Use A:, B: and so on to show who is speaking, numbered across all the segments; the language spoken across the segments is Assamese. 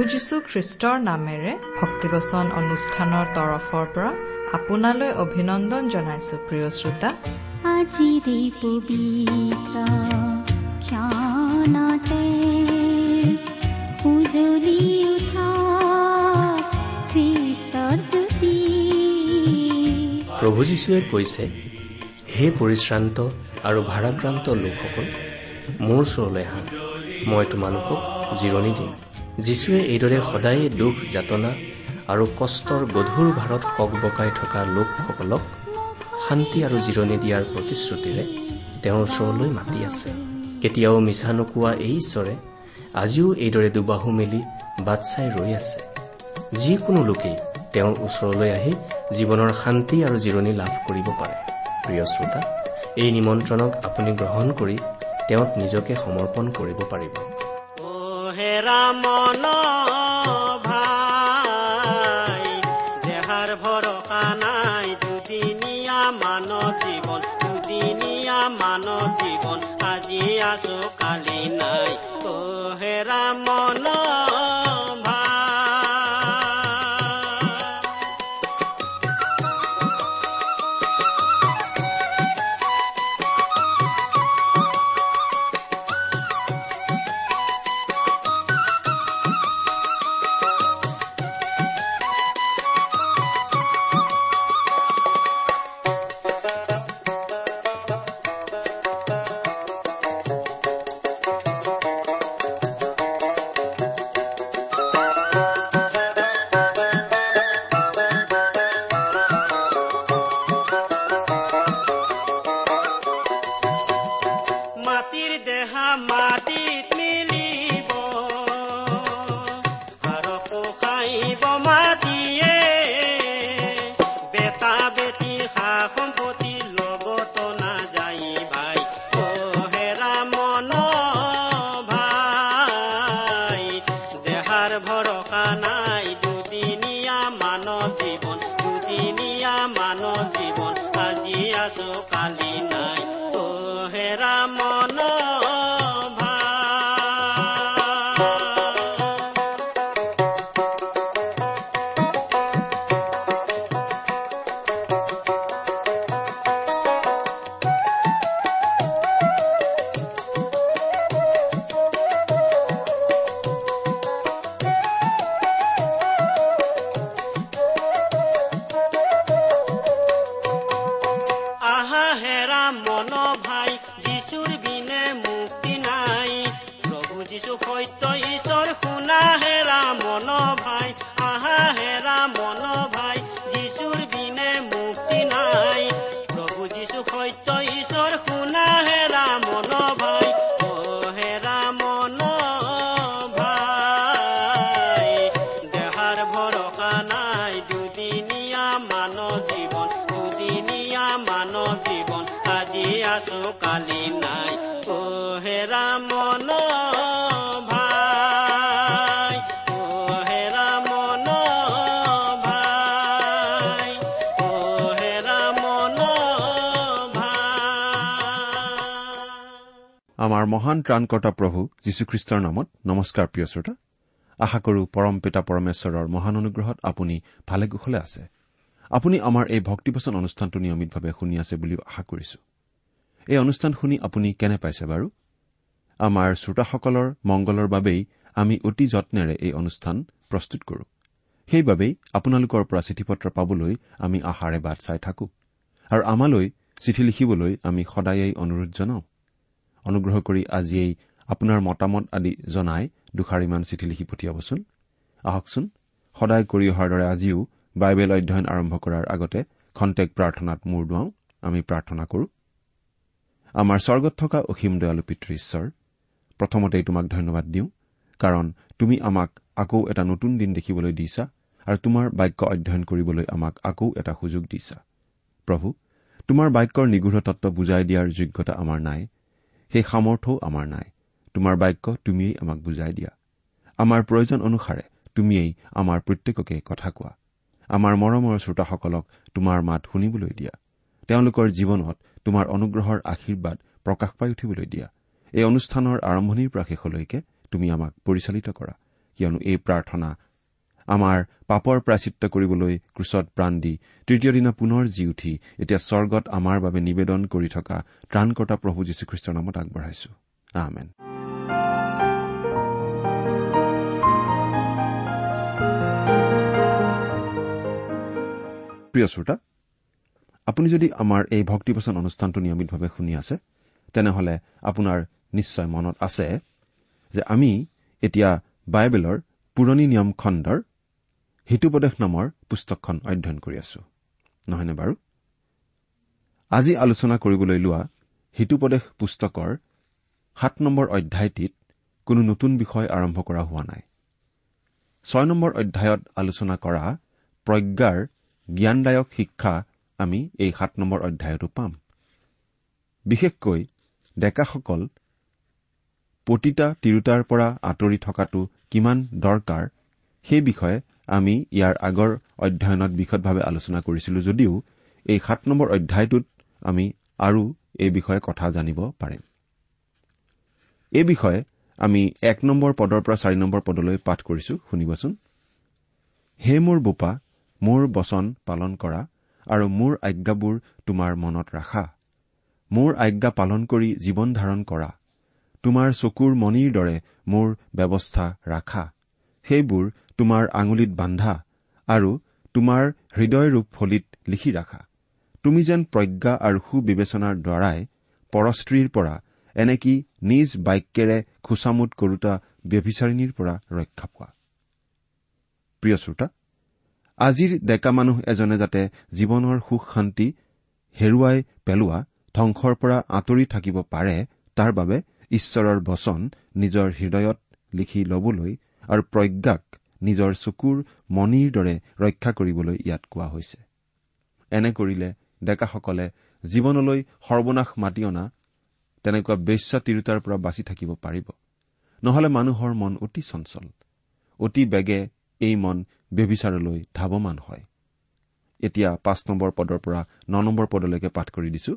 A: প্ৰভু যীশু খ্ৰীষ্টৰ নামেৰে ভক্তিবচন অনুষ্ঠানৰ তৰফৰ পৰা আপোনালৈ অভিনন্দন জনাইছো প্ৰিয় শ্ৰোতা।
B: আজিৰে পবিত্ৰ ক্ষণতে উজলি উঠা খ্ৰীষ্টৰ জ্যোতি।
C: প্ৰভু যীশুৱে কৈছে হে পৰিশ্ৰান্ত আৰু ভাৰাক্ৰান্ত লোকসকল মোৰ ওচৰলৈ আহা। মই তোমালোকক জিৰণি দিম। যীশুৱে এইদৰে সদায়ে দুখ যাতনা আৰু কষ্টৰ গধুৰ ভাৰত কক বকাই থকা লোকসকলক শান্তি আৰু জিৰণি দিয়াৰ প্ৰতিশ্ৰুতিৰে তেওঁৰ ওচৰলৈ মাতি আছে। কেতিয়াও মিছা নোকোৱা এই ঈশ্বৰে আজিও এইদৰে দুবাহু মেলি বাট চাই ৰৈ আছে। যিকোনো লোকেই তেওঁৰ ওচৰলৈ আহি জীৱনৰ শান্তি আৰু জিৰণি লাভ কৰিব পাৰে। প্ৰিয় শ্ৰোতা এই নিমন্ত্ৰণক আপুনি গ্ৰহণ কৰি তেওঁত নিজকে সমৰ্পণ কৰিব পাৰিব।
D: রামনা কালি নাই মন
E: আমাৰ মহান ত্ৰাণকৰ্তা প্ৰভু যীশুখ্ৰীষ্টৰ নামত নমস্কাৰ প্ৰিয় শ্ৰোতা। আশা কৰো পৰম পিতা পৰমেশ্বৰৰ মহান অনুগ্ৰহত আপুনি ভালে কুশলে আছে। আপুনি আমাৰ এই ভক্তিবচন অনুষ্ঠানটো নিয়মিতভাৱে শুনি আছে বুলিও আশা কৰিছো। এই অনুষ্ঠান শুনি আপুনি কেনে পাইছে বাৰু? আমাৰ শ্ৰোতাসকলৰ মংগলৰ বাবেই আমি অতি যত্নেৰে এই অনুষ্ঠান প্ৰস্তুত কৰো। সেইবাবেই আপোনালোকৰ পৰা চিঠি পত্ৰ পাবলৈ আমি আশাৰে বাট চাই থাকো আৰু আমালৈ চিঠি লিখিবলৈ আমি সদায়েই অনুৰোধ জনাওঁ। অনুগ্ৰহ কৰি আজিয়েই আপোনাৰ মতামত আদি জনাই দুষাৰিমান চিঠি লিখি পঠিয়াবচোন। আহকচোন সদায় কৰি অহাৰ দৰে আজিও বাইবেল অধ্যয়ন আৰম্ভ কৰাৰ আগতে খন্তেক প্ৰাৰ্থনাত মূৰ দুৱাওঁ আমি প্ৰাৰ্থনা কৰো। আমাৰ স্বৰ্গত থকা অসীম দয়ালু পিতৃ ঈশ্বৰ প্ৰথমতেই তোমাক ধন্যবাদ দিওঁ কাৰণ তুমি আমাক আকৌ এটা নতুন দিন দেখিবলৈ দিছা আৰু তোমাৰ বাক্য অধ্যয়ন কৰিবলৈ আমাক আকৌ এটা সুযোগ দিছা। প্ৰভু তোমাৰ বাক্যৰ নিগূঢ় তত্ব বুজাই দিয়াৰ যোগ্যতা আমাৰ নাই সেই সামৰ্থ্যও আমাৰ নাই। তোমাৰ বাক্য তুমিয়েই আমাক বুজাই দিয়া। আমাৰ প্ৰয়োজন অনুসাৰে তুমিয়েই আমাৰ প্ৰত্যেককে কথা কোৱা। আমাৰ মৰমৰ শ্ৰোতাসকলক তোমাৰ মাত শুনিবলৈ দিয়া। তেওঁলোকৰ জীৱনত তোমাৰ অনুগ্ৰহৰ আশীৰ্বাদ প্ৰকাশ পাই উঠিবলৈ দিয়া। এই অনুষ্ঠানৰ আৰম্ভণিৰ পৰা শেষলৈকে তুমি আমাক পৰিচালিত কৰা কিয়নো এই প্ৰাৰ্থনা আমাৰ পাপৰ প্ৰাচিত্য কৰিবলৈ ক্ৰুচত প্ৰাণ দি তৃতীয় দিনা পুনৰ জি উঠি এতিয়া স্বৰ্গত আমাৰ বাবে নিবেদন কৰি থকা ত্ৰাণকৰ্তা প্ৰভু যীশুখ্ৰীষ্টৰ নামত আগবঢ়াইছো। প্ৰিয় শ্ৰোতা আপুনি যদি আমাৰ এই ভক্তিপচন অনুষ্ঠানটো নিয়মিতভাৱে শুনি আছে তেনেহলে আপোনাৰ নিশ্চয় মনত আছে যে আমি এতিয়া বাইবেলৰ পুৰণি নিয়ম খণ্ডৰ হিতুপদেশ নামৰ পুস্তকখন অধ্যয়ন কৰি আছো। নহয়নে বাৰু? আজি আলোচনা কৰিবলৈ লোৱা হিতুপদেশ পুস্তকৰ সাত নম্বৰ অধ্যায়টিত কোনো নতুন বিষয় আৰম্ভ কৰা হোৱা নাই। ছয় নম্বৰ অধ্যায়ত আলোচনা কৰা প্ৰজ্ঞাৰ জ্ঞানদায়ক শিক্ষা আমি এই সাত নম্বৰ অধ্যায়তো পাম। বিশেষকৈ ডেকাসকল পতিতা তিৰোতাৰ পৰা আঁতৰি থকাটো কিমান দৰকাৰ সেই বিষয়ে আমি ইয়াৰ আগৰ অধ্যয়নত বিশদভাৱে আলোচনা কৰিছিলো যদিও এই সাত নম্বৰ অধ্যায়টোত আমি আৰু এই বিষয়ে কথা জানিব পাৰিম। এই বিষয়ে আমি এক নম্বৰ পদৰ পৰা চাৰি নম্বৰ পদলৈ পাঠ কৰিছো শুনিবচোন। হে মোৰ বোপা মোৰ বচন পালন কৰা আৰু মোৰ আজ্ঞাবোৰ তোমাৰ মনত ৰাখা। মোৰ আজ্ঞা পালন কৰি জীৱন ধাৰণ কৰা। তোমাৰ চকুৰ মণিৰ দৰে মোৰ ব্যৱস্থা ৰাখা। সেইবোৰ তোমাৰ আঙুলিত বান্ধা আৰু তোমাৰ হৃদয়ৰূপ ফলিত লিখি ৰাখা। তুমি যেন প্ৰজ্ঞা আৰু সুবিবেচনাৰ দ্বাৰাই পৰস্ত্ৰীৰ পৰা এনেকি নিজ বাক্যেৰে খোচামোদ কৰোতা ব্যভিচাৰিণীৰ পৰা ৰক্ষা পোৱা। প্ৰিয় শ্ৰোতা আজিৰ ডেকা মানুহ এজনে যাতে জীৱনৰ সুখ শান্তি হেৰুৱাই পেলোৱা ধ্বংসৰ পৰা আঁতৰি থাকিব পাৰে তাৰ বাবে ঈশ্বৰৰ বচন নিজৰ হৃদয়ত লিখি ল'বলৈ আৰু প্ৰজ্ঞাক নিজৰ চকুৰ মণিৰ দৰে ৰক্ষা কৰিবলৈ ইয়াত কোৱা হৈছে। এনে কৰিলে ডেকাসকলে জীৱনলৈ সৰ্বনাশ মাতি অনা তেনেকুৱা বেশ্যা তিৰোতাৰ পৰা বাচি থাকিব পাৰিব। নহলে মানুহৰ মন অতি চঞ্চল অতি বেগে এই মন ব্যভিচাৰলৈ ধাৱমান হয়। এতিয়া পাঁচ নম্বৰ পদৰ পৰা ন নম্বৰ পদলৈকে পাঠ কৰি দিছো।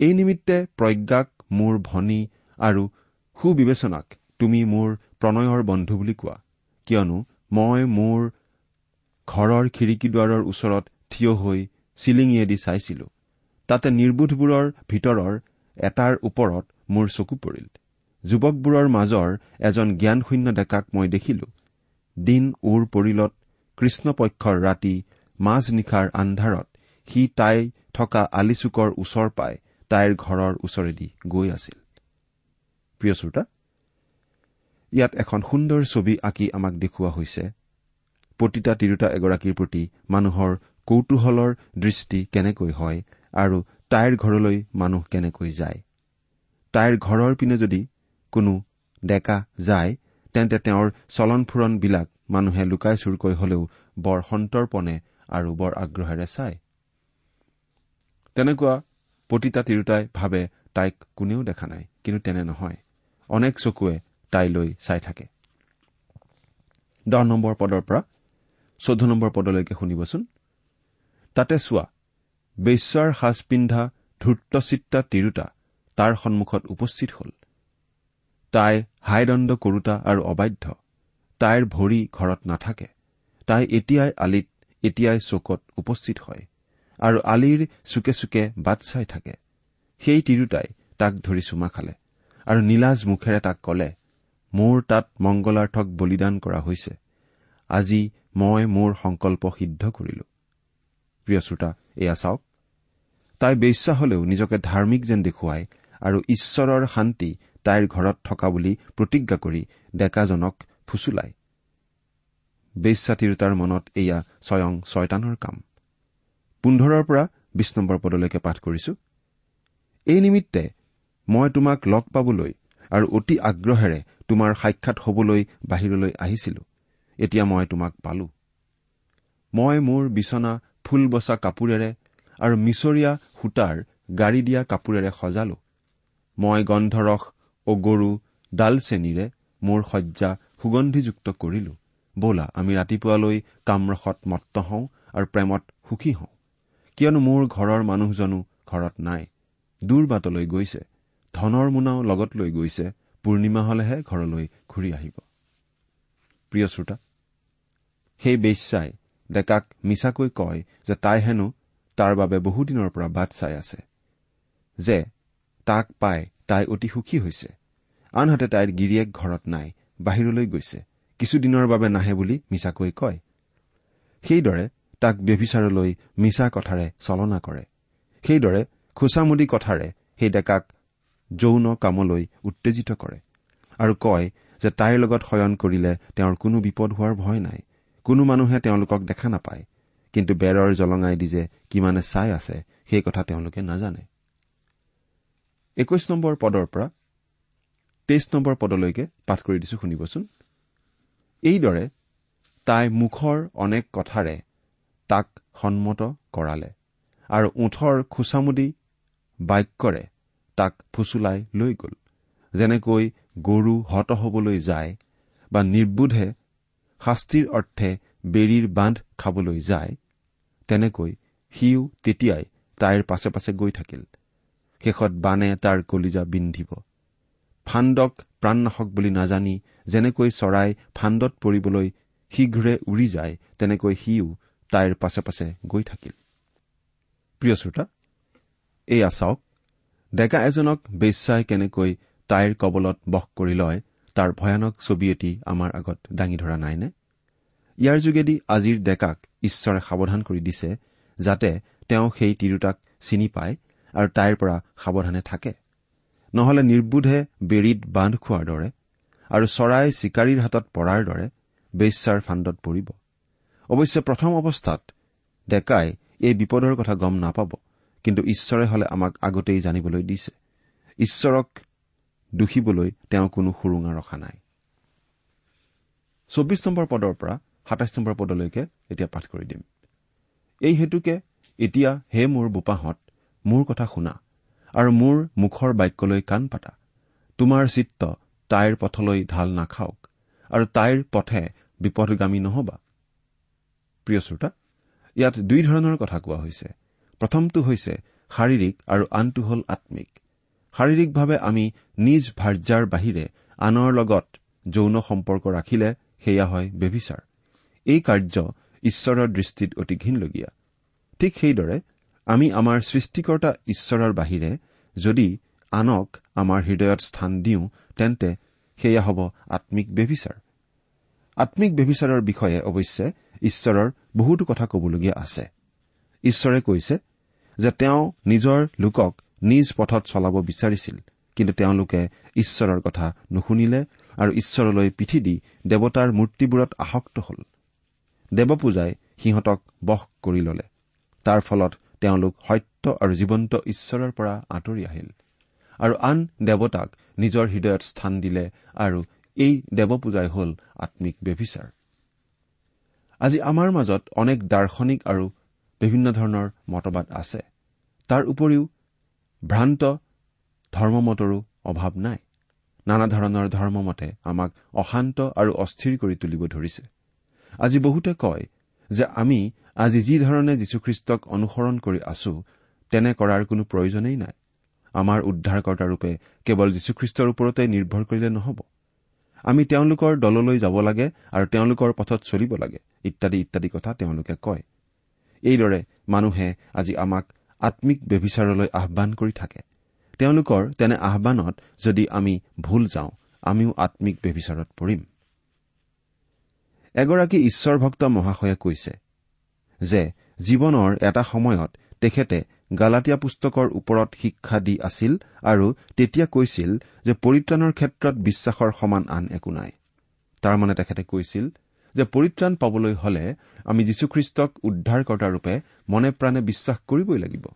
E: এই নিমিত্তে প্ৰজ্ঞাক মোৰ ভনী আৰু সুবিবেচনাক তুমি মোৰ প্ৰণয়ৰ বন্ধু বুলি কোৱা। কিয়নো মই মোৰ ঘৰৰ খিৰিকী দুৱাৰৰ ওচৰত থিয় হৈ চিলিঙিয়েদি চাইছিলো। তাতে নিৰ্বোধবোৰৰ ভিতৰৰ এটাৰ ওপৰত মোৰ চকু পৰিল। যুৱকবোৰৰ মাজৰ এজন জ্ঞানশূন্য ডেকাক মই দেখিলো। দিন ওৰ পৰিলত কৃষ্ণপক্ষৰ ৰাতি মাজনিশাৰ আন্ধাৰত সি তাই থকা আলিচুকৰ ওচৰ পাই তাইৰ ঘৰৰ ওচৰেদি গৈ আছিল। প্ৰিয় শ্ৰোতা ইয়াত এখন সুন্দৰ ছবি আঁকি আমাক দেখুওৱা হৈছে। পতিতা তিৰোতা এগৰাকীৰ প্ৰতি মানুহৰ কৌতূহলৰ দৃষ্টি কেনেকৈ হয় আৰু তাইৰ ঘৰলৈ মানুহ কেনেকৈ যায়। তাইৰ ঘৰৰ পিনে যদি কোনো ডেকা যায় তেন্তে তেওঁৰ চলন ফুৰণবিলাক মানুহে লুকাই চুৰকৈ হলেও বৰ সন্তৰ্পণে আৰু বৰ আগ্ৰহেৰে চায়। তেনেকুৱা পতিতা তিৰোতাই ভাবে তাইক কোনেও দেখা নাই কিন্তু তেনে নহয়। অনেক চকুৱে তাইলৈ চাই থাকে। দহ নম্বৰ পদৰ পৰা চৈধ্য নম্বৰ পদলৈকে শুনিবচোন। তাতে চোৱা বেশ্যাৰ সাজ পিন্ধা ধূৰ্তচিত্তা তিৰোতা তাৰ সন্মুখত উপস্থিত হ'ল। তাই হাইদণ্ড কৰোতা আৰু অবাধ্য। তাইৰ ভৰি ঘৰত নাথাকে। তাই এতিয়াই আলিত এতিয়াই চকত উপস্থিত হয়। আৰু আলিৰ চুকে চুকে বাট চাই থাকে। সেই তিৰোতাই তাক ধৰি চুমা খালে আৰু নীলাজ মুখেৰে তাক কলে মোৰ তাত মংগলাৰ্থক বলিদান কৰা হৈছে। আজি মই মোৰ সংকল্প সিদ্ধ কৰিলো। প্ৰিয় শ্ৰোতা এয়া চাওক। তাই বেশ্যা হলেও নিজকে ধাৰ্মিক যেন দেখুৱাই আৰু ঈশ্বৰৰ শান্তি তাইৰ ঘৰত থকা বুলি প্ৰতিজ্ঞা কৰি ডেকাজনক বেশ্যা তিৰোতাৰ মনত এয়া স্বয়ং ছয়তানৰ কাম। পোন্ধৰৰ পৰা বিশ নম্বৰ পদলৈকে পাঠ কৰিছো। এই নিমিত্তে মই তোমাক লগ পাবলৈ আৰু অতি আগ্ৰহেৰে তোমাৰ সাক্ষাৎ হবলৈ বাহিৰলৈ আহিছিলো। এতিয়া মই তোমাক পালো। মই মোৰ বিচনা ফুল বচা কাপোৰেৰে আৰু মিছৰীয়া সূতাৰ গাড়ী দিয়া কাপোৰেৰে সজালো। মই গন্ধৰস অগৰু ডালচেনিৰে মোৰ শয্যা সুগন্ধিযুক্ত কৰিলো। বলা আমি ৰাতিপুৱালৈ কামৰসত মত্ত হওঁ আৰু প্ৰেমত সুখী হওঁ। কিয়নো মোৰ ঘৰৰ মানুহজনো ঘৰত নাই। দূৰ বাটলৈ গৈছে। ধনৰ মোনাও লগত লৈ গৈছে। পূৰ্ণিমা হলেহে ঘৰলৈ ঘূৰি আহিব। প্ৰিয় শ্ৰোতা সেই বেশ্যাই ডেকাক মিছাকৈ কয় যে তাই হেনো তাৰ বাবে বহুদিনৰ পৰা বাট চাই আছে। যে তাক পাই তাই অতি সুখী হৈছে। আনহাতে তাইৰ গিৰিয়েক ঘৰত নাই বাহিৰলৈ গৈছে। কিছুদিনৰ বাবে নাহে বুলি মিছাকৈ কয়। সেইদৰে তাক ব্যভিচাৰলৈ মিছা কথাৰে চলনা কৰে। সেইদৰে খোচামুদি কথাৰে সেই ডেকাক যৌন কামলৈ উত্তেজিত কৰে আৰু কয় যে তাইৰ লগত শয়ন কৰিলে তেওঁৰ কোনো বিপদ হোৱাৰ ভয় নাই। কোনো মানুহে তেওঁলোকক দেখা নাপায়। কিন্তু বেৰৰ জলঙাই দি যে কিমানে চাই আছে সেই কথা তেওঁলোকে নাজানে। একৈশ নম্বৰ পদৰ পৰা তেইছ নম্বৰ পদলৈকে পাঠ কৰি দিছো শুনিবচোন। এইদৰে তাই মুখৰ অনেক কথাৰে তাক সন্মত কৰালে আৰু ওঠৰ খোচামুদি বাক্যৰে তাক ফুচুলাই লৈ গ'ল। যেনেকৈ গৰু হত হবলৈ যায় বা নিৰ্বোধে শাস্তিৰ অৰ্থে বেৰীৰ বান্ধ খাবলৈ যায় তেনেকৈ সিও তেতিয়াই তাইৰ পাছে পাছে গৈ থাকিল। শেষত বানে তাৰ কলিজা বিন্ধিব। ফাণ্ডক প্ৰাণনাশক বুলি নাজানি যেনেকৈ চৰাই ফাণ্ডত পৰিবলৈ শীঘ্ৰে উৰি যায় তেনেকৈ সিও তাইৰ পাছে পাছে গৈ থাকিল। প্ৰিয় শ্ৰোতা এয়া চাওক ডেকা এজনক বেশ্যাই কেনেকৈ তাইৰ কবলত বস কৰি লয় তাৰ ভয়ানক ছবি এটি আমাৰ আগত দাঙি ধৰা নাইনে? ইয়াৰ যোগেদি আজিৰ ডেকাক ঈশ্বৰে সাৱধান কৰি দিছে যাতে তেওঁ সেই তিৰোতাক চিনি পায় আৰু তাইৰ পৰা সাৱধানে থাকে। নহলে নিৰ্বোধে বেৰীত বান্ধ খোৱাৰ দৰে আৰু চৰাই চিকাৰীৰ হাতত পৰাৰ দৰে বেশ্যাৰ ফাণ্ডত পৰিব। অৱশ্যে প্ৰথম অৱস্থাত ডেকাই এই বিপদৰ কথা গম নাপাব কিন্তু ঈশ্বৰে হলে আমাক আগতেই জানিবলৈ দিছে। ঈশ্বৰক দোষিবলৈ তেওঁ কোনো সুৰুঙা ৰখা নাই। চৌবিছ নম্বৰ পদৰ পৰা সাতাইছ নম্বৰ পদলৈকে এতিয়া পাঠ কৰি দিম। এই হেতুকে এতিয়া হে মোৰ বোপাহঁত মোৰ কথা শুনা আৰু মোৰ মুখৰ বাক্যলৈ কাণ পাতা। তোমাৰ চিত্ত তাইৰ পথলৈ ঢাল নাখাওক আৰু তাইৰ পথে বিপদগামী নহবা। প্ৰিয় শ্ৰোতা ইয়াত দুই ধৰণৰ কথা কোৱা হৈছে। প্ৰথমটো হৈছে শাৰীৰিক আৰু আনটো হ'ল আম্মিক শাৰীৰিকভাৱে আমি নিজ ভাৰ্যাৰ বাহিৰে আনৰ লগত যৌন সম্পৰ্ক ৰাখিলে সেয়া হয় বেভিচাৰ। এই কাৰ্য ঈশ্বৰৰ দৃষ্টিত অতি ঘীনলগীয়া। ঠিক সেইদৰে আমি আমাৰ সৃষ্টিকৰ্তা ঈশ্বৰৰ বাহিৰে যদি আনক আমাৰ হৃদয়ত স্থান দিওঁ তেন্তে সেয়া হ'ব আম্মিক বেভিচাৰ আম্মিক বেভিচাৰৰ বিষয়ে অৱশ্যে ঈশ্বৰৰ বহুতো কথা কবলগীয়া আছে। ঈশ্বৰে কৈছে যে তেওঁ নিজৰ লোকক নিজ পথত চলাব বিচাৰিছিল কিন্তু তেওঁলোকে ঈশ্বৰৰ কথা নুশুনিলে আৰু ঈশ্বৰলৈ পিঠি দি দেৱতাৰ মূৰ্তিবোৰত আসক্ত হল। দেৱপূজাই সিহঁতক বশ কৰি ললে। তাৰ ফলত তেওঁলোক সত্য আৰু জীৱন্ত ঈশ্বৰৰ পৰা আঁতৰি আহিল। আৰু আন দেৱতাক নিজৰ হৃদয়ত স্থান দিলে আৰু এই দেৱপূজাই হল আম্মিক ব্যভিচাৰ। আজি আমাৰ মাজত অনেক দাৰ্শনিক আৰু বিভিন্ন ধৰণৰ মতবাদ আছে। তাৰ উপৰিও ভ্ৰান্ত ধৰ্মমতৰো অভাৱ নাই। নানা ধৰণৰ ধৰ্মমতে আমাক অশান্ত আৰু অস্থিৰ কৰি তুলিব ধৰিছে। আজি বহুতে কয় যে আমি আজি যি ধৰণে যীশুখ্ৰীষ্টক অনুসৰণ কৰি আছো তেনে কৰাৰ কোনো প্ৰয়োজনেই নাই। আমাৰ উদ্ধাৰকৰ্তাৰূপে কেৱল যীশুখ্ৰীষ্টৰ ওপৰতে নিৰ্ভৰ কৰিলে নহ'ব। আমি তেওঁলোকৰ দললৈ যাব লাগে আৰু তেওঁলোকৰ পথত চলিব লাগে ইত্যাদি ইত্যাদি কথা তেওঁলোকে কয়। এইদৰে মানুহে আজি আমাক আম্মিক ব্যভিচাৰলৈ আহান কৰি থাকে। তেওঁলোকৰ তেনে আহানত যদি আমি ভুল যাওঁ আমিও আম্মিক ব্যভিচাৰত পৰিম। এগৰাকী ঈশ্বৰভক্ত মহাশয়ে কৈছে যে জীৱনৰ এটা সময়ত তেখেতে গালাটীয়া পুস্তকৰ ওপৰত শিক্ষা দি আছিল আৰু তেতিয়া কৈছিল যে পৰিত্ৰাণৰ ক্ষেত্ৰত বিশ্বাসৰ সমান আন একো নাই। তাৰমানে তেখেতে কৈছিল যে পৰিত্ৰাণ পাবলৈ হলে আমি যীশুখ্ৰীষ্টক উদ্ধাৰকৰ্তাৰূপে মনে প্ৰাণে বিশ্বাস কৰিবই লাগিব।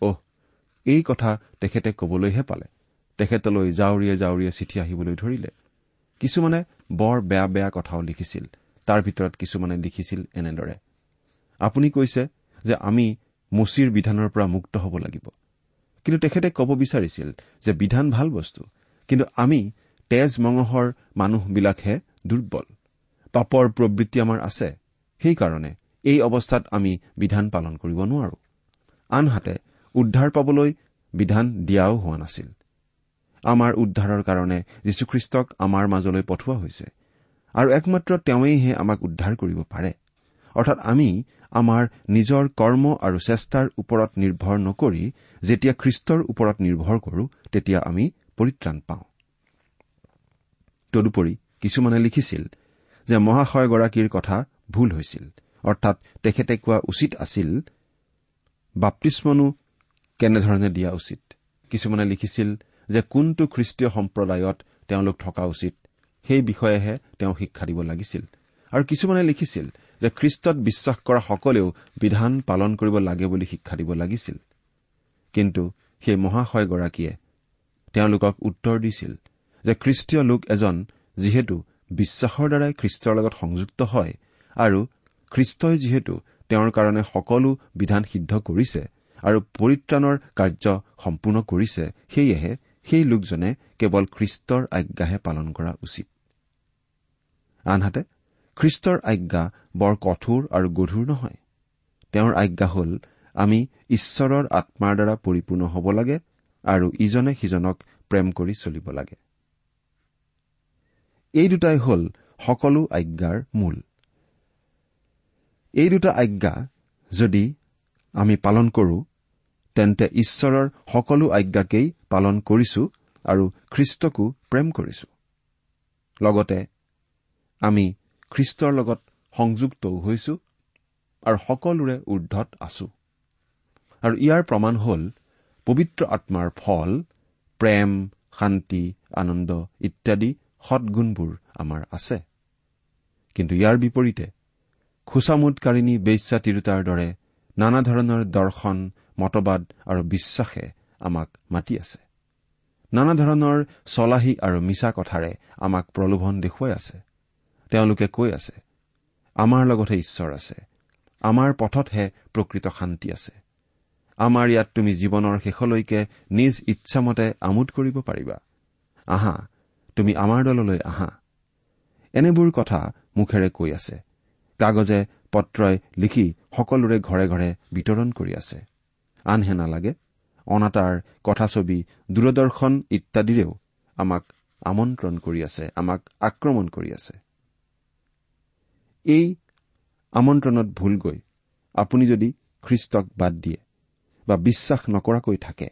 E: অহ এই কথা তেখেতে কবলৈহে পালে। তেখেতলৈ জাউৰীয়ে জাউৰীয়ে চিঠি আহিবলৈ ধৰিলে। কিছুমানে বৰ বেয়া বেয়া কথাও লিখিছিল। তাৰ ভিতৰত কিছুমানে লিখিছিল এনেদৰে। আপুনি কৈছে যে আমি মুচিৰ বিধানৰ পৰা মুক্ত হ'ব লাগিব। কিন্তু তেখেতে ক'ব বিচাৰিছিল যে বিধান ভাল বস্তু কিন্তু আমি তেজ মঙহৰ মানুহবিলাকহে দুৰ্বল। পাপৰ প্ৰবৃত্তি আমাৰ আছে সেইকাৰণে এই অৱস্থাত আমি বিধান পালন কৰিব নোৱাৰো। আনহাতে উদ্ধাৰ পাবলৈ বিধান দিয়াও হোৱা নাছিল। আমাৰ উদ্ধাৰৰ কাৰণে যীশুখ্ৰীষ্টক আমাৰ মাজলৈ পঠোৱা হৈছে আৰু একমাত্ৰ তেওঁৱেইহে আমাক উদ্ধাৰ কৰিব পাৰে। অৰ্থাৎ আমি আমাৰ নিজৰ কৰ্ম আৰু চেষ্টাৰ ওপৰত নিৰ্ভৰ নকৰি যেতিয়া খ্ৰীষ্টৰ ওপৰত নিৰ্ভৰ কৰো তেতিয়া আমি পৰিত্ৰাণ পাওঁ। তদুপৰি কিছুমানে লিখিছিল যে মহাশয়গৰাকীৰ কথা ভুল হৈছিল অৰ্থাৎ তেখেতে কোৱা উচিত আছিল বাপ্তিস্মনো কেনেধৰণে দিয়া উচিত? কিছুমানে লিখিছিল যে কোনটো খ্ৰীষ্টীয় সম্প্ৰদায়ত তেওঁলোক থকা উচিত সেই বিষয়েহে তেওঁ শিক্ষা দিব লাগিছিল। আৰু কিছুমানে লিখিছিল যে খ্ৰীষ্টত বিশ্বাস কৰা সকলেও বিধান পালন কৰিব লাগে বুলি শিক্ষা দিব লাগিছিল। কিন্তু সেই মহাশয়গৰাকীয়ে তেওঁলোকক উত্তৰ দিছিল যে খ্ৰীষ্টীয় লোক এজন যিহেতু বিশ্বাসৰ দ্বাৰাই খ্ৰীষ্টৰ লগত সংযুক্ত হয় আৰু খ্ৰীষ্টই যিহেতু তেওঁৰ কাৰণে সকলো বিধান সিদ্ধ কৰিছে আৰু পৰিত্ৰাণৰ কাৰ্য সম্পূৰ্ণ কৰিছে সেয়েহে সেই লোকজনে কেৱল খ্ৰীষ্টৰ আজ্ঞাহে পালন কৰা উচিত। আনহাতে খ্ৰীষ্টৰ আজ্ঞা বৰ কঠোৰ আৰু গধুৰ নহয়। তেওঁৰ আজ্ঞা হ'ল আমি ঈশ্বৰৰ আত্মাৰ দ্বাৰা পৰিপূৰ্ণ হ'ব লাগে আৰু ইজনে সিজনক প্ৰেম কৰি চলিব লাগে। এই দুটাই হ'ল সকলো আজ্ঞাৰ মূল। এই দুটা আজ্ঞা যদি আমি পালন কৰো তেন্তে ঈশ্বৰৰ সকলো আজ্ঞাকেই পালন কৰিছো আৰু খ্ৰীষ্টকো প্ৰেম কৰিছো। লগতে আমি খ্ৰীষ্টৰ লগত সংযুক্তও হৈছো আৰু সকলোৰে ঊৰ্ধত আছো। আৰু ইয়াৰ প্ৰমাণ হ'ল পবিত্ৰ আত্মাৰ ফল প্ৰেম শান্তি আনন্দ ইত্যাদি সৎগুণবোৰ আমাৰ আছে। কিন্তু ইয়াৰ বিপৰীতে খোচামোদকাৰিণী বেশ্যা তিৰোতাৰ দৰে নানা ধৰণৰ দৰ্শন মতবাদ আৰু বিশ্বাসে আমাক মাতি আছে। নানা ধৰণৰ চলাহী আৰু মিছা কথাৰে আমাক প্ৰলোভন দেখুৱাই আছে। তেওঁলোকে কৈ আছে আমাৰ লগতহে ঈশ্বৰ আছে। আমাৰ পথতহে প্ৰকৃত শান্তি আছে। আমাৰ ইয়াত তুমি জীৱনৰ শেষলৈকে নিজ ইচ্ছামতে আমোদ কৰিব পাৰিবা। আহা তুমি আমাৰ দললৈ আহা। এনেবোৰ কথা মুখেৰে কৈ আছে। কাগজে পত্ৰই লিখি সকলোৰে ঘৰে ঘৰে বিতৰণ কৰি আছে। আনহে নালাগে অনাতাঁৰ কথাছবি দূৰদৰ্শন ইত্যাদিৰেও আমাক আমন্ত্ৰণ কৰি আছে আমাক আক্ৰমণ কৰি আছে। এই আমন্ত্ৰণত ভুল গৈ আপুনি যদি খ্ৰীষ্টক বাদ দিয়ে বা বিশ্বাস নকৰাকৈ থাকে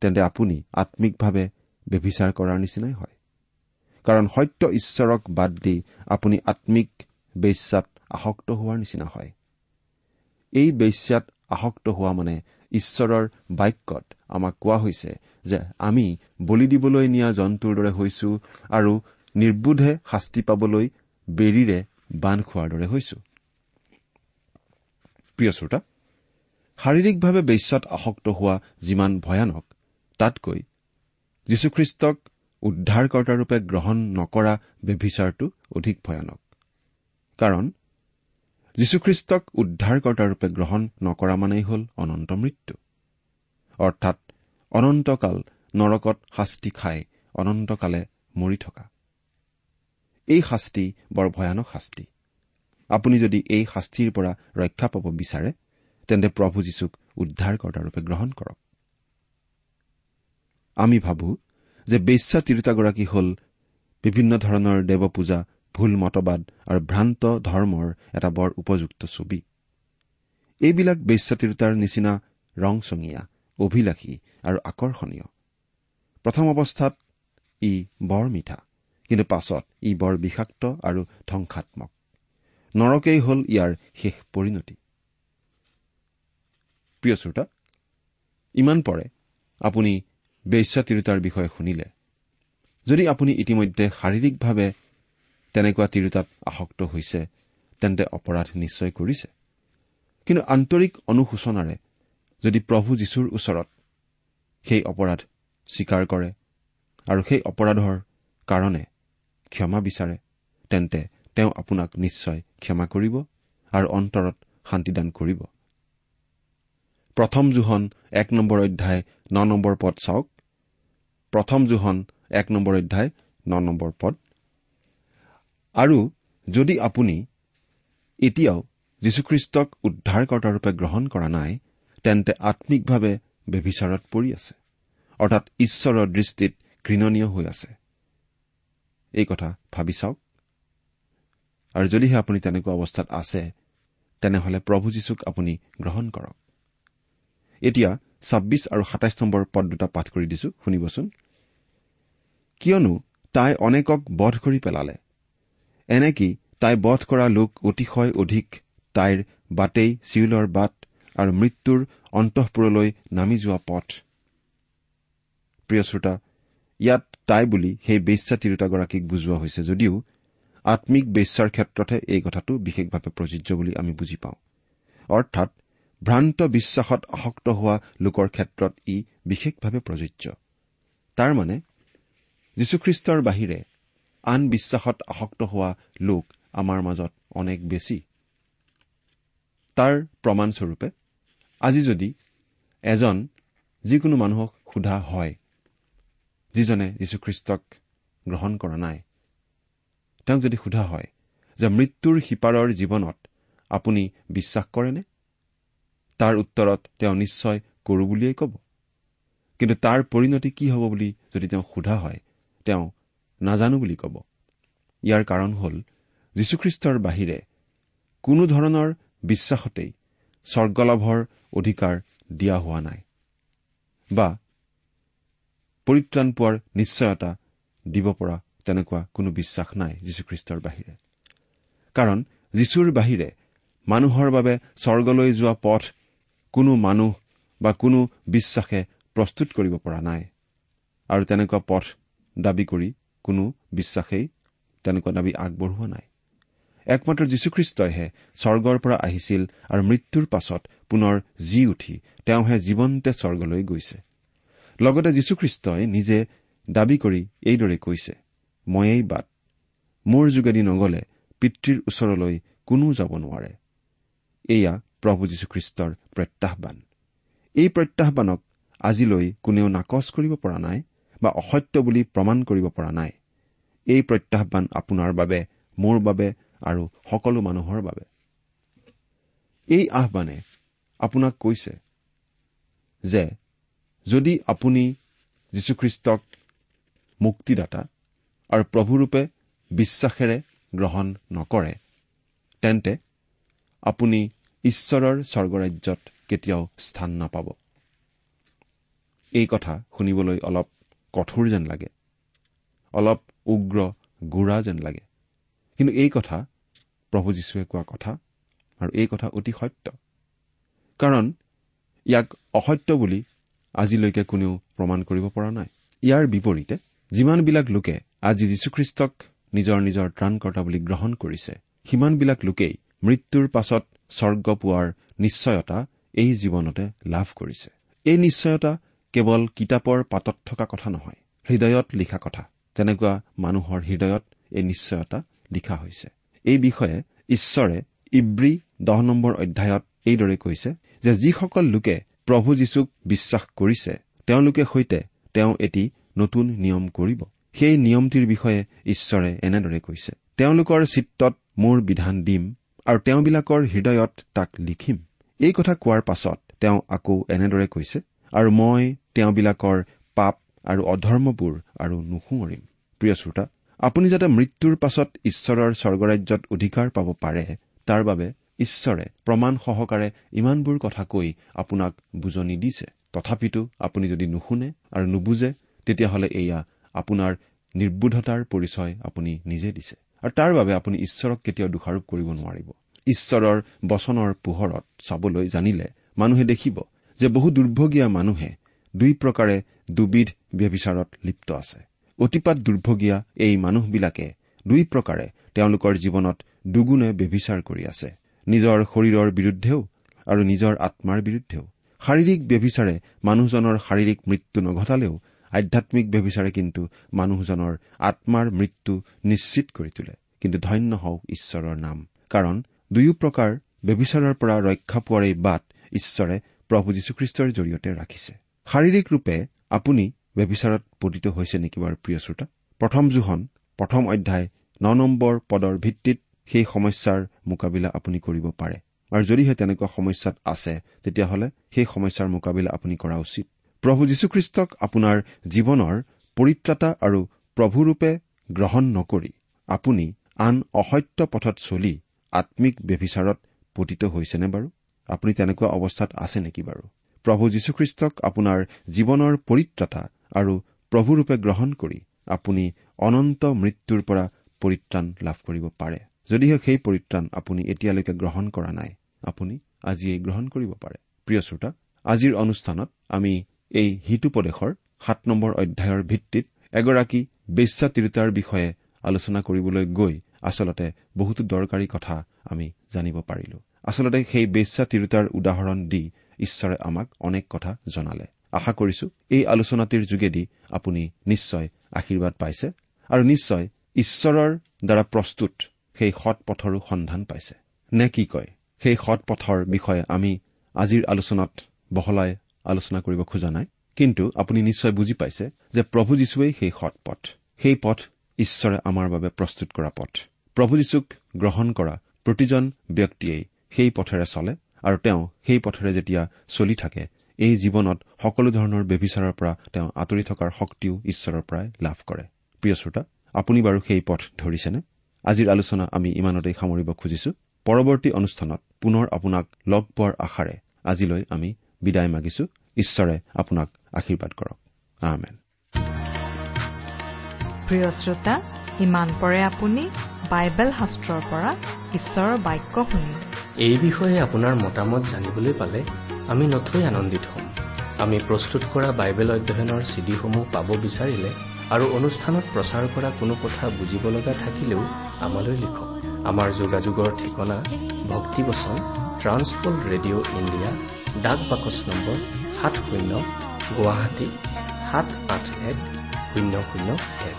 E: তেন্তে আপুনি আম্মিকভাৱে ব্যভিচাৰ কৰাৰ নিচিনাই হয়। কাৰণ সত্য ঈশ্বৰক বাদ দি আপুনি আম্মিক বেশ্যাত আসক্ত হোৱাৰ নিচিনা হয়। এই বেশ্যাত আসক্ত হোৱা মানে ঈশ্বৰৰ বাক্যত আমাক কোৱা হৈছে যে আমি বলি দিবলৈ নিয়া জন্তুৰ দৰে হৈছো আৰু নিৰ্বোধে শাস্তি পাবলৈ বেৰীৰে বান্ধ খোৱাৰ দৰে হৈছো। প্ৰিয় শ্ৰোতা শাৰীৰিকভাৱে বেশ্যাত আসক্ত হোৱা যিমান ভয়ানক তাতকৈ যীশুখ্ৰীষ্টক উদ্ধাৰকৰ্তাৰূপে গ্ৰহণ নকৰা ব্যভিচাৰটো অধিক ভয়ানক। কাৰণ যীশুখ্ৰীষ্টক উদ্ধাৰকৰ্তাৰূপে গ্ৰহণ নকৰা মানেই হ'ল অনন্ত মৃত্যু। অৰ্থাৎ অনন্তকাল নৰকত শাস্তি খাই অনন্তকালে মৰি থকা। এই শাস্তি বৰ ভয়ানক শাস্তি। আপুনি যদি এই শাস্তিৰ পৰা ৰক্ষা পাব বিচাৰে তেন্তে প্ৰভু যীশুক উদ্ধাৰকৰ্তাৰূপে গ্ৰহণ কৰক। আমি ভাবো যে বেশ্যা তিৰোতাগৰাকী হল বিভিন্ন ধৰণৰ দেৱ পূজা ভুল মতবাদ আৰু ভ্ৰান্ত ধৰ্মৰ এটা বৰ উপযুক্ত ছবি। এইবিলাক বেশ্যা তিৰোতাৰ নিচিনা ৰংচঙীয়া অভিলাষী আৰু আকৰ্ষণীয়। প্ৰথম অৱস্থাত ই বৰ মিঠা। কিন্তু পাছত ই বৰ বিষাক্ত আৰু ধ্বংসাত্মক। নৰকেই হল ইয়াৰ শেষ পৰিণতি। প্ৰিয় শ্ৰোতা ইমান পৰে আপুনি বেশ্যা তিৰোতাৰ বিষয়ে শুনিলে। যদি আপুনি ইতিমধ্যে শাৰীৰিকভাৱে তেনেকুৱা তিৰোতাত আসক্ত হৈছে তেন্তে অপৰাধ নিশ্চয় কৰিছে। কিন্তু আন্তৰিক অনুশোচনাৰে যদি প্ৰভু যীশুৰ ওচৰত সেই অপৰাধ স্বীকাৰ কৰে আৰু সেই অপৰাধৰ কাৰণে ক্ষমা বিচাৰে তেন্তে তেওঁ আপোনাক নিশ্চয় ক্ষমা কৰিব আৰু অন্তৰত শান্তিদান কৰিব। প্ৰথম জোহন এক নম্বৰ অধ্যায় ন নম্বৰ পদ চাওক। প্ৰথম জোহন এক নম্বৰ অধ্যায় ন নম্বৰ পদ। আৰু যদি আপুনি এতিয়াও যীশুখ্ৰীষ্টক উদ্ধাৰকৰ্তাৰূপে গ্ৰহণ কৰা নাই তেন্তে আম্মিকভাৱে ব্যভিচাৰত পৰি আছে অৰ্থাৎ ঈশ্বৰৰ দৃষ্টিত ঘৃণনীয় হৈ আছে। এই কথা ভাবি চাওক। আৰু যদিহে আপুনি তেনেকুৱা অৱস্থাত আছে তেনেহলে প্ৰভু যীশুক আপুনি গ্ৰহণ কৰক। এতিয়া ছাব্বিছ আৰু সাতাইছ নম্বৰ পদ দুটা পাঠ কৰি দিছো শুনিবচোন। কিয়নো তাই অনেকক বধ কৰি পেলালে। এনেকি তাই বধ কৰা লোক অতিশয় অধিক তাইৰ বাটেই চিউলৰ বাট আৰু মৃত্যুৰ অন্তঃপুৰলৈ নামি যোৱা পথ। প্ৰিয় শ্ৰোতা ইয়াত তাই বুলি সেই বেশ্যা তিৰোতাগৰাকীক বুজোৱা হৈছে যদিও আম্মিক বেশ্যাৰ ক্ষেত্ৰতহে এই কথাটো বিশেষভাৱে প্ৰযোজ্য বুলি আমি বুজি পাওঁ। অৰ্থাৎ ভ্ৰান্ত বিশ্বাসত আসক্ত হোৱা লোকৰ ক্ষেত্ৰত ই বিশেষভাৱে প্ৰযোজ্য। তাৰ মানে যীশুখ্ৰীষ্টৰ বাহিৰে আন বিশ্বাসত আসক্ত হোৱা লোক আমাৰ মাজত অনেক বেছি। তাৰ প্ৰমাণস্বৰূপে আজি যদি এজন যিকোনো মানুহক সোধা হয় যিজনে যীশুখ্ৰীষ্টক গ্ৰহণ কৰা নাই। তেওঁক যদি সোধা হয় যে মৃত্যুৰ সিপাৰৰ জীৱনত আপুনি বিশ্বাস কৰেনে? তাৰ উত্তৰত তেওঁ নিশ্চয় কৰো বুলিয়েই ক'ব। কিন্তু তাৰ পৰিণতি কি হ'ব বুলি যদি তেওঁক সোধা হয় তেওঁ নাজানো বুলি ক'ব। ইয়াৰ কাৰণ হ'ল যীশুখ্ৰীষ্টৰ বাহিৰে কোনো ধৰণৰ বিশ্বাসতেই স্বৰ্গলাভৰ অধিকাৰ দিয়া হোৱা নাই। বা পৰিত্ৰাণ পোৱাৰ নিশ্চয়তা দিব পৰা তেনেকুৱা কোনো বিশ্বাস নাই যীশুখ্ৰীষ্টৰ বাহিৰে। কাৰণ যীশুৰ বাহিৰে মানুহৰ বাবে স্বৰ্গলৈ যোৱা পথ কোনো মানুহ বা কোনো বিশ্বাসে প্ৰস্তুত কৰিব পৰা নাই। আৰু তেনেকুৱা পথ দাবী কৰি কোনো বিশ্বাসেই তেনেকুৱা দাবী আগবঢ়োৱা নাই। একমাত্ৰ যীশুখ্ৰীষ্টইহে স্বৰ্গৰ পৰা আহিছিল আৰু মৃত্যুৰ পাছত পুনৰ জি উঠি তেওঁহে জীৱন্তে স্বৰ্গলৈ গৈছে। লগতে যীশুখ্ৰীষ্টই নিজে দাবী কৰি এইদৰে কৈছে ময়েই বাট মোৰ যোগেদি নগলে পিতৃৰ ওচৰলৈ কোনো যাব নোৱাৰে। এয়া প্ৰভু যীশুখ্ৰীষ্টৰ প্ৰত্যাহ্বান। এই প্ৰত্যাহ্বানক আজিলৈ কোনেও নাকচ কৰিব পৰা নাই বা অসত্য বুলি প্ৰমাণ কৰিব পৰা নাই। এই প্ৰত্যাহ্বান আপোনাৰ বাবে মোৰ বাবে আৰু সকলো মানুহৰ বাবে। এই আহ্বানে আপোনাক কৈছে যে যদি আপুনি যীশুখ্ৰীষ্টক মুক্তিদাতা আৰু প্ৰভুৰূপে বিশ্বাসেৰে গ্ৰহণ নকৰে তেন্তে আপুনি ঈশ্বৰৰ স্বৰ্গৰাজ্যত কেতিয়াও স্থান নাপাব। এই কথা শুনিবলৈ অলপ কঠোৰ যেন লাগে অলপ উগ্ৰ গোড়া যেন লাগে। কিন্তু এই কথা প্ৰভু যীশুৱে কোৱা কথা আৰু এই কথা অতি সত্য। কাৰণ ইয়াক অসত্য বুলি আজিলৈকে কোনেও প্ৰমাণ কৰিব পৰা নাই। ইয়াৰ বিপৰীতে যিমানবিলাক লোকে আজি যীশুখ্ৰীষ্টক নিজৰ নিজৰ ত্ৰাণকৰ্তা বুলি গ্ৰহণ কৰিছে সিমানবিলাক লোকেই মৃত্যুৰ পাছত স্বৰ্গ পোৱাৰ নিশ্চয়তা এই জীৱনতে লাভ কৰিছে। এই নিশ্চয়তা কেৱল কিতাপৰ পাতত থকা কথা নহয় হৃদয়ত লিখা কথা। তেনেকুৱা মানুহৰ হৃদয়ত এই নিশ্চয়তা লিখা হৈছে। এই বিষয়ে ঈশ্বৰে ইব্ৰী দহ নম্বৰ অধ্যায়ত এইদৰে কৈছে যে যিসকল লোকে প্ৰভু যীশুক বিশ্বাস কৰিছে তেওঁলোকে সৈতে তেওঁ এটি নতুন নিয়ম কৰিব। সেই নিয়মটিৰ বিষয়ে ঈশ্বৰে এনেদৰে কৈছে তেওঁলোকৰ চিত্তত মোৰ বিধান দিম আৰু তেওঁবিলাকৰ হৃদয়ত তাক লিখিম। এই কথা কোৱাৰ পাছত তেওঁ আকৌ এনেদৰে কৈছে আৰু মই তেওঁবিলাকৰ পাপ আৰু অধৰ্মবোৰ আৰু নুসুঁৱৰিম। প্ৰিয় শ্ৰোতা আপুনি যাতে মৃত্যুৰ পাছত ঈশ্বৰৰ স্বৰ্গৰাজ্যত অধিকাৰ পাব পাৰে তাৰ বাবে ঈশ্বৰে প্ৰমাণ সহকাৰে ইমানবোৰ কথা কৈ আপোনাক বুজনি দিছে। তথাপিতো আপুনি যদি নুশুনে আৰু নুবুজে তেতিয়াহ'লে এয়া আপোনাৰ নিৰ্বোধতাৰ পৰিচয় আপুনি নিজে দিছে। আৰু তাৰ বাবে আপুনি ঈশ্বৰক কেতিয়াও দোষাৰোপ কৰিব নোৱাৰিব। ঈশ্বৰৰ বচনৰ পোহৰত চাবলৈ জানিলে মানুহে দেখিব যে বহু দুৰ্ভগীয়া মানুহে দুই প্ৰকাৰে দুবিধ ব্যবিচাৰত লিপ্ত আছে। অতিপাত দুৰ্ভগীয়া এই মানুহবিলাকে দুই প্ৰকাৰে তেওঁলোকৰ জীৱনত দুগুণে ব্যভিচাৰ কৰি আছে। নিজৰ শৰীৰৰ বিৰুদ্ধেও আৰু নিজৰ আত্মাৰ বিৰুদ্ধেও। শাৰীৰিক ব্যভিচাৰে মানুহজনৰ শাৰীৰিক মৃত্যু নঘটালেও আধ্যামিক ব্যভিচাৰে কিন্তু মানুহজনৰ আত্মাৰ মৃত্যু নিশ্চিত কৰি তোলে। কিন্তু ধন্য হওক ঈশ্বৰৰ নাম। কাৰণ দুয়ো প্ৰকাৰ ব্যভিচাৰৰ পৰা ৰক্ষা পোৱাৰ এই বাট ঈশ্বৰে প্ৰভু যীশুখ্ৰীষ্টৰ জৰিয়তে ৰাখিছে। শাৰীৰিক ৰূপে আপুনি ব্যভিচাৰত পতিত হৈছে নেকি বাৰু প্ৰিয় শ্ৰোতা? প্ৰথম জোহন প্ৰথম অধ্যায় ন নম্বৰ পদৰ ভিত্তিত সেই সমস্যাৰ মোকাবিলা আপুনি কৰিব পাৰে। আৰু যদিহে তেনেকুৱা সমস্যাত আছে তেতিয়াহ'লে সেই সমস্যাৰ মোকাবিলা আপুনি কৰা উচিত। প্ৰভু যীশুখ্ৰীষ্টক আপোনাৰ জীৱনৰ পৰিত্ৰাতা আৰু প্ৰভুৰূপে গ্ৰহণ নকৰি আপুনি আন অসত্য পথত চলি আম্মিক ব্যভিচাৰত পতিত হৈছেনে বাৰু? আপুনি তেনেকুৱা অৱস্থাত আছে নেকি বাৰু? প্ৰভু যীশুখ্ৰীষ্টক আপোনাৰ জীৱনৰ পৰিত্ৰাতা আৰু প্ৰভুৰূপে গ্ৰহণ কৰি আপুনি অনন্ত মৃত্যুৰ পৰা পৰিত্ৰাণ লাভ কৰিব পাৰে। যদিহে সেই পৰিত্ৰাণ আপুনি এতিয়ালৈকে গ্ৰহণ কৰা নাই আপুনি আজিয়েই গ্ৰহণ কৰিব পাৰে। প্ৰিয় শ্ৰোতা আজিৰ অনুষ্ঠানত আমি এই হিতুপদেশৰ সাত নম্বৰ অধ্যায়ৰ ভিত্তিত এগৰাকী বেশ্যা তিৰোতাৰ বিষয়ে আলোচনা কৰিবলৈ গৈ আচলতে বহুতো দৰকাৰী কথা আমি জানিব পাৰিলো। আচলতে সেই বেশ্যা তিৰোতাৰ উদাহৰণ দি ঈশ্বৰে আমাক অনেক কথা জনালে। আশা কৰিছো এই আলোচনাটিৰ যোগেদি আপুনি নিশ্চয় আশীৰ্বাদ পাইছে। আৰু নিশ্চয় ঈশ্বৰৰ দ্বাৰা প্ৰস্তুত সেই সৎ পথৰো সন্ধান পাইছে। নে কি কয়? সেই সৎ পথৰ বিষয়ে আমি আজিৰ আলোচনাত বহলাই আলোচনা কৰিব খোজা নাই। কিন্তু আপুনি নিশ্চয় বুজি পাইছে যে প্ৰভু যীশুৱেই সেই সৎ পথ। সেই পথ ঈশ্বৰে আমাৰ বাবে প্ৰস্তুত কৰা পথ। প্ৰভু যীশুক গ্ৰহণ কৰা প্ৰতিজন ব্যক্তিয়েই সেই পথেৰে চলে আৰু তেওঁ সেই পথেৰে যেতিয়া চলি থাকে এই জীৱনত সকলো ধৰণৰ ব্যভিচাৰৰ পৰা তেওঁ আঁতৰি থকাৰ শক্তিও ঈশ্বৰৰ পৰাই লাভ কৰে। প্ৰিয় শ্ৰোতা আপুনি বাৰু সেই পথ ধৰিছেনে? আজিৰ আলোচনা আমি ইমানতেই সামৰিব খুজিছো। পৰৱৰ্তী অনুষ্ঠানত পুনৰ আপোনাক লগ পোৱাৰ আশাৰে আজিলৈ আমি বিদায় মাগিছো। ঈশ্বৰে আপোনাক আশীৰ্বাদ কৰক।
A: প্ৰিয় শ্ৰোতা ইমান পৰে আপুনি বাইবেল শাস্ত্ৰৰ পৰা ঈশ্বৰৰ বাক্য শুনিলে
C: এই বিষয়ে আপোনাৰ মতামত জানিবলৈ পালে আমি নথৈ আনন্দিত হ'ম। আমি প্ৰস্তুত কৰা বাইবেল অধ্যয়নৰ চিডিসমূহ পাব বিচাৰিলে আৰু অনুষ্ঠানত প্ৰচাৰ কৰা কোনো কথা বুজিব লগা থাকিলেও আমালৈ লিখক। আমাৰ যোগাযোগৰ ঠিকনা ভক্তিবচন ট্ৰান্সপল ৰেডিঅ' ইণ্ডিয়া ডাক বাকচ নম্বৰ সাত শূন্য গুৱাহাটী সাত আঠ এক শূন্য শূন্য এক।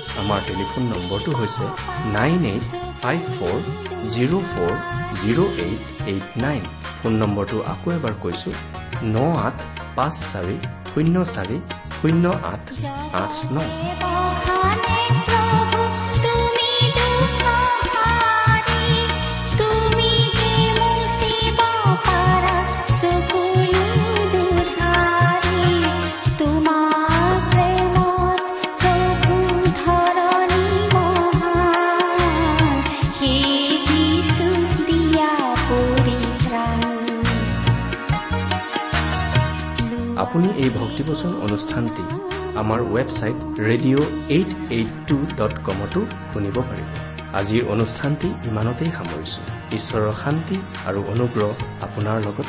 C: আমাৰ টেলিফোন নম্বৰটো হৈছে nine eight five four zero' four zero' eight eight nine. Phone নম্বৰটো আকৌ এবাৰ কৈছো ন আঠ পাঁচ চাৰি শূন্য চাৰি শূন্য আঠ আঠ ন। ভক্তিবচন অনুষ্ঠানটি আমাৰ website radio' eight eight two dot কমতো শুনিব পাৰিব আজিৰ অনুষ্ঠানটি ইমানতেই সামৰিছো। ঈশ্বৰৰ শান্তি আৰু অনুগ্ৰহ আপোনাৰ লগত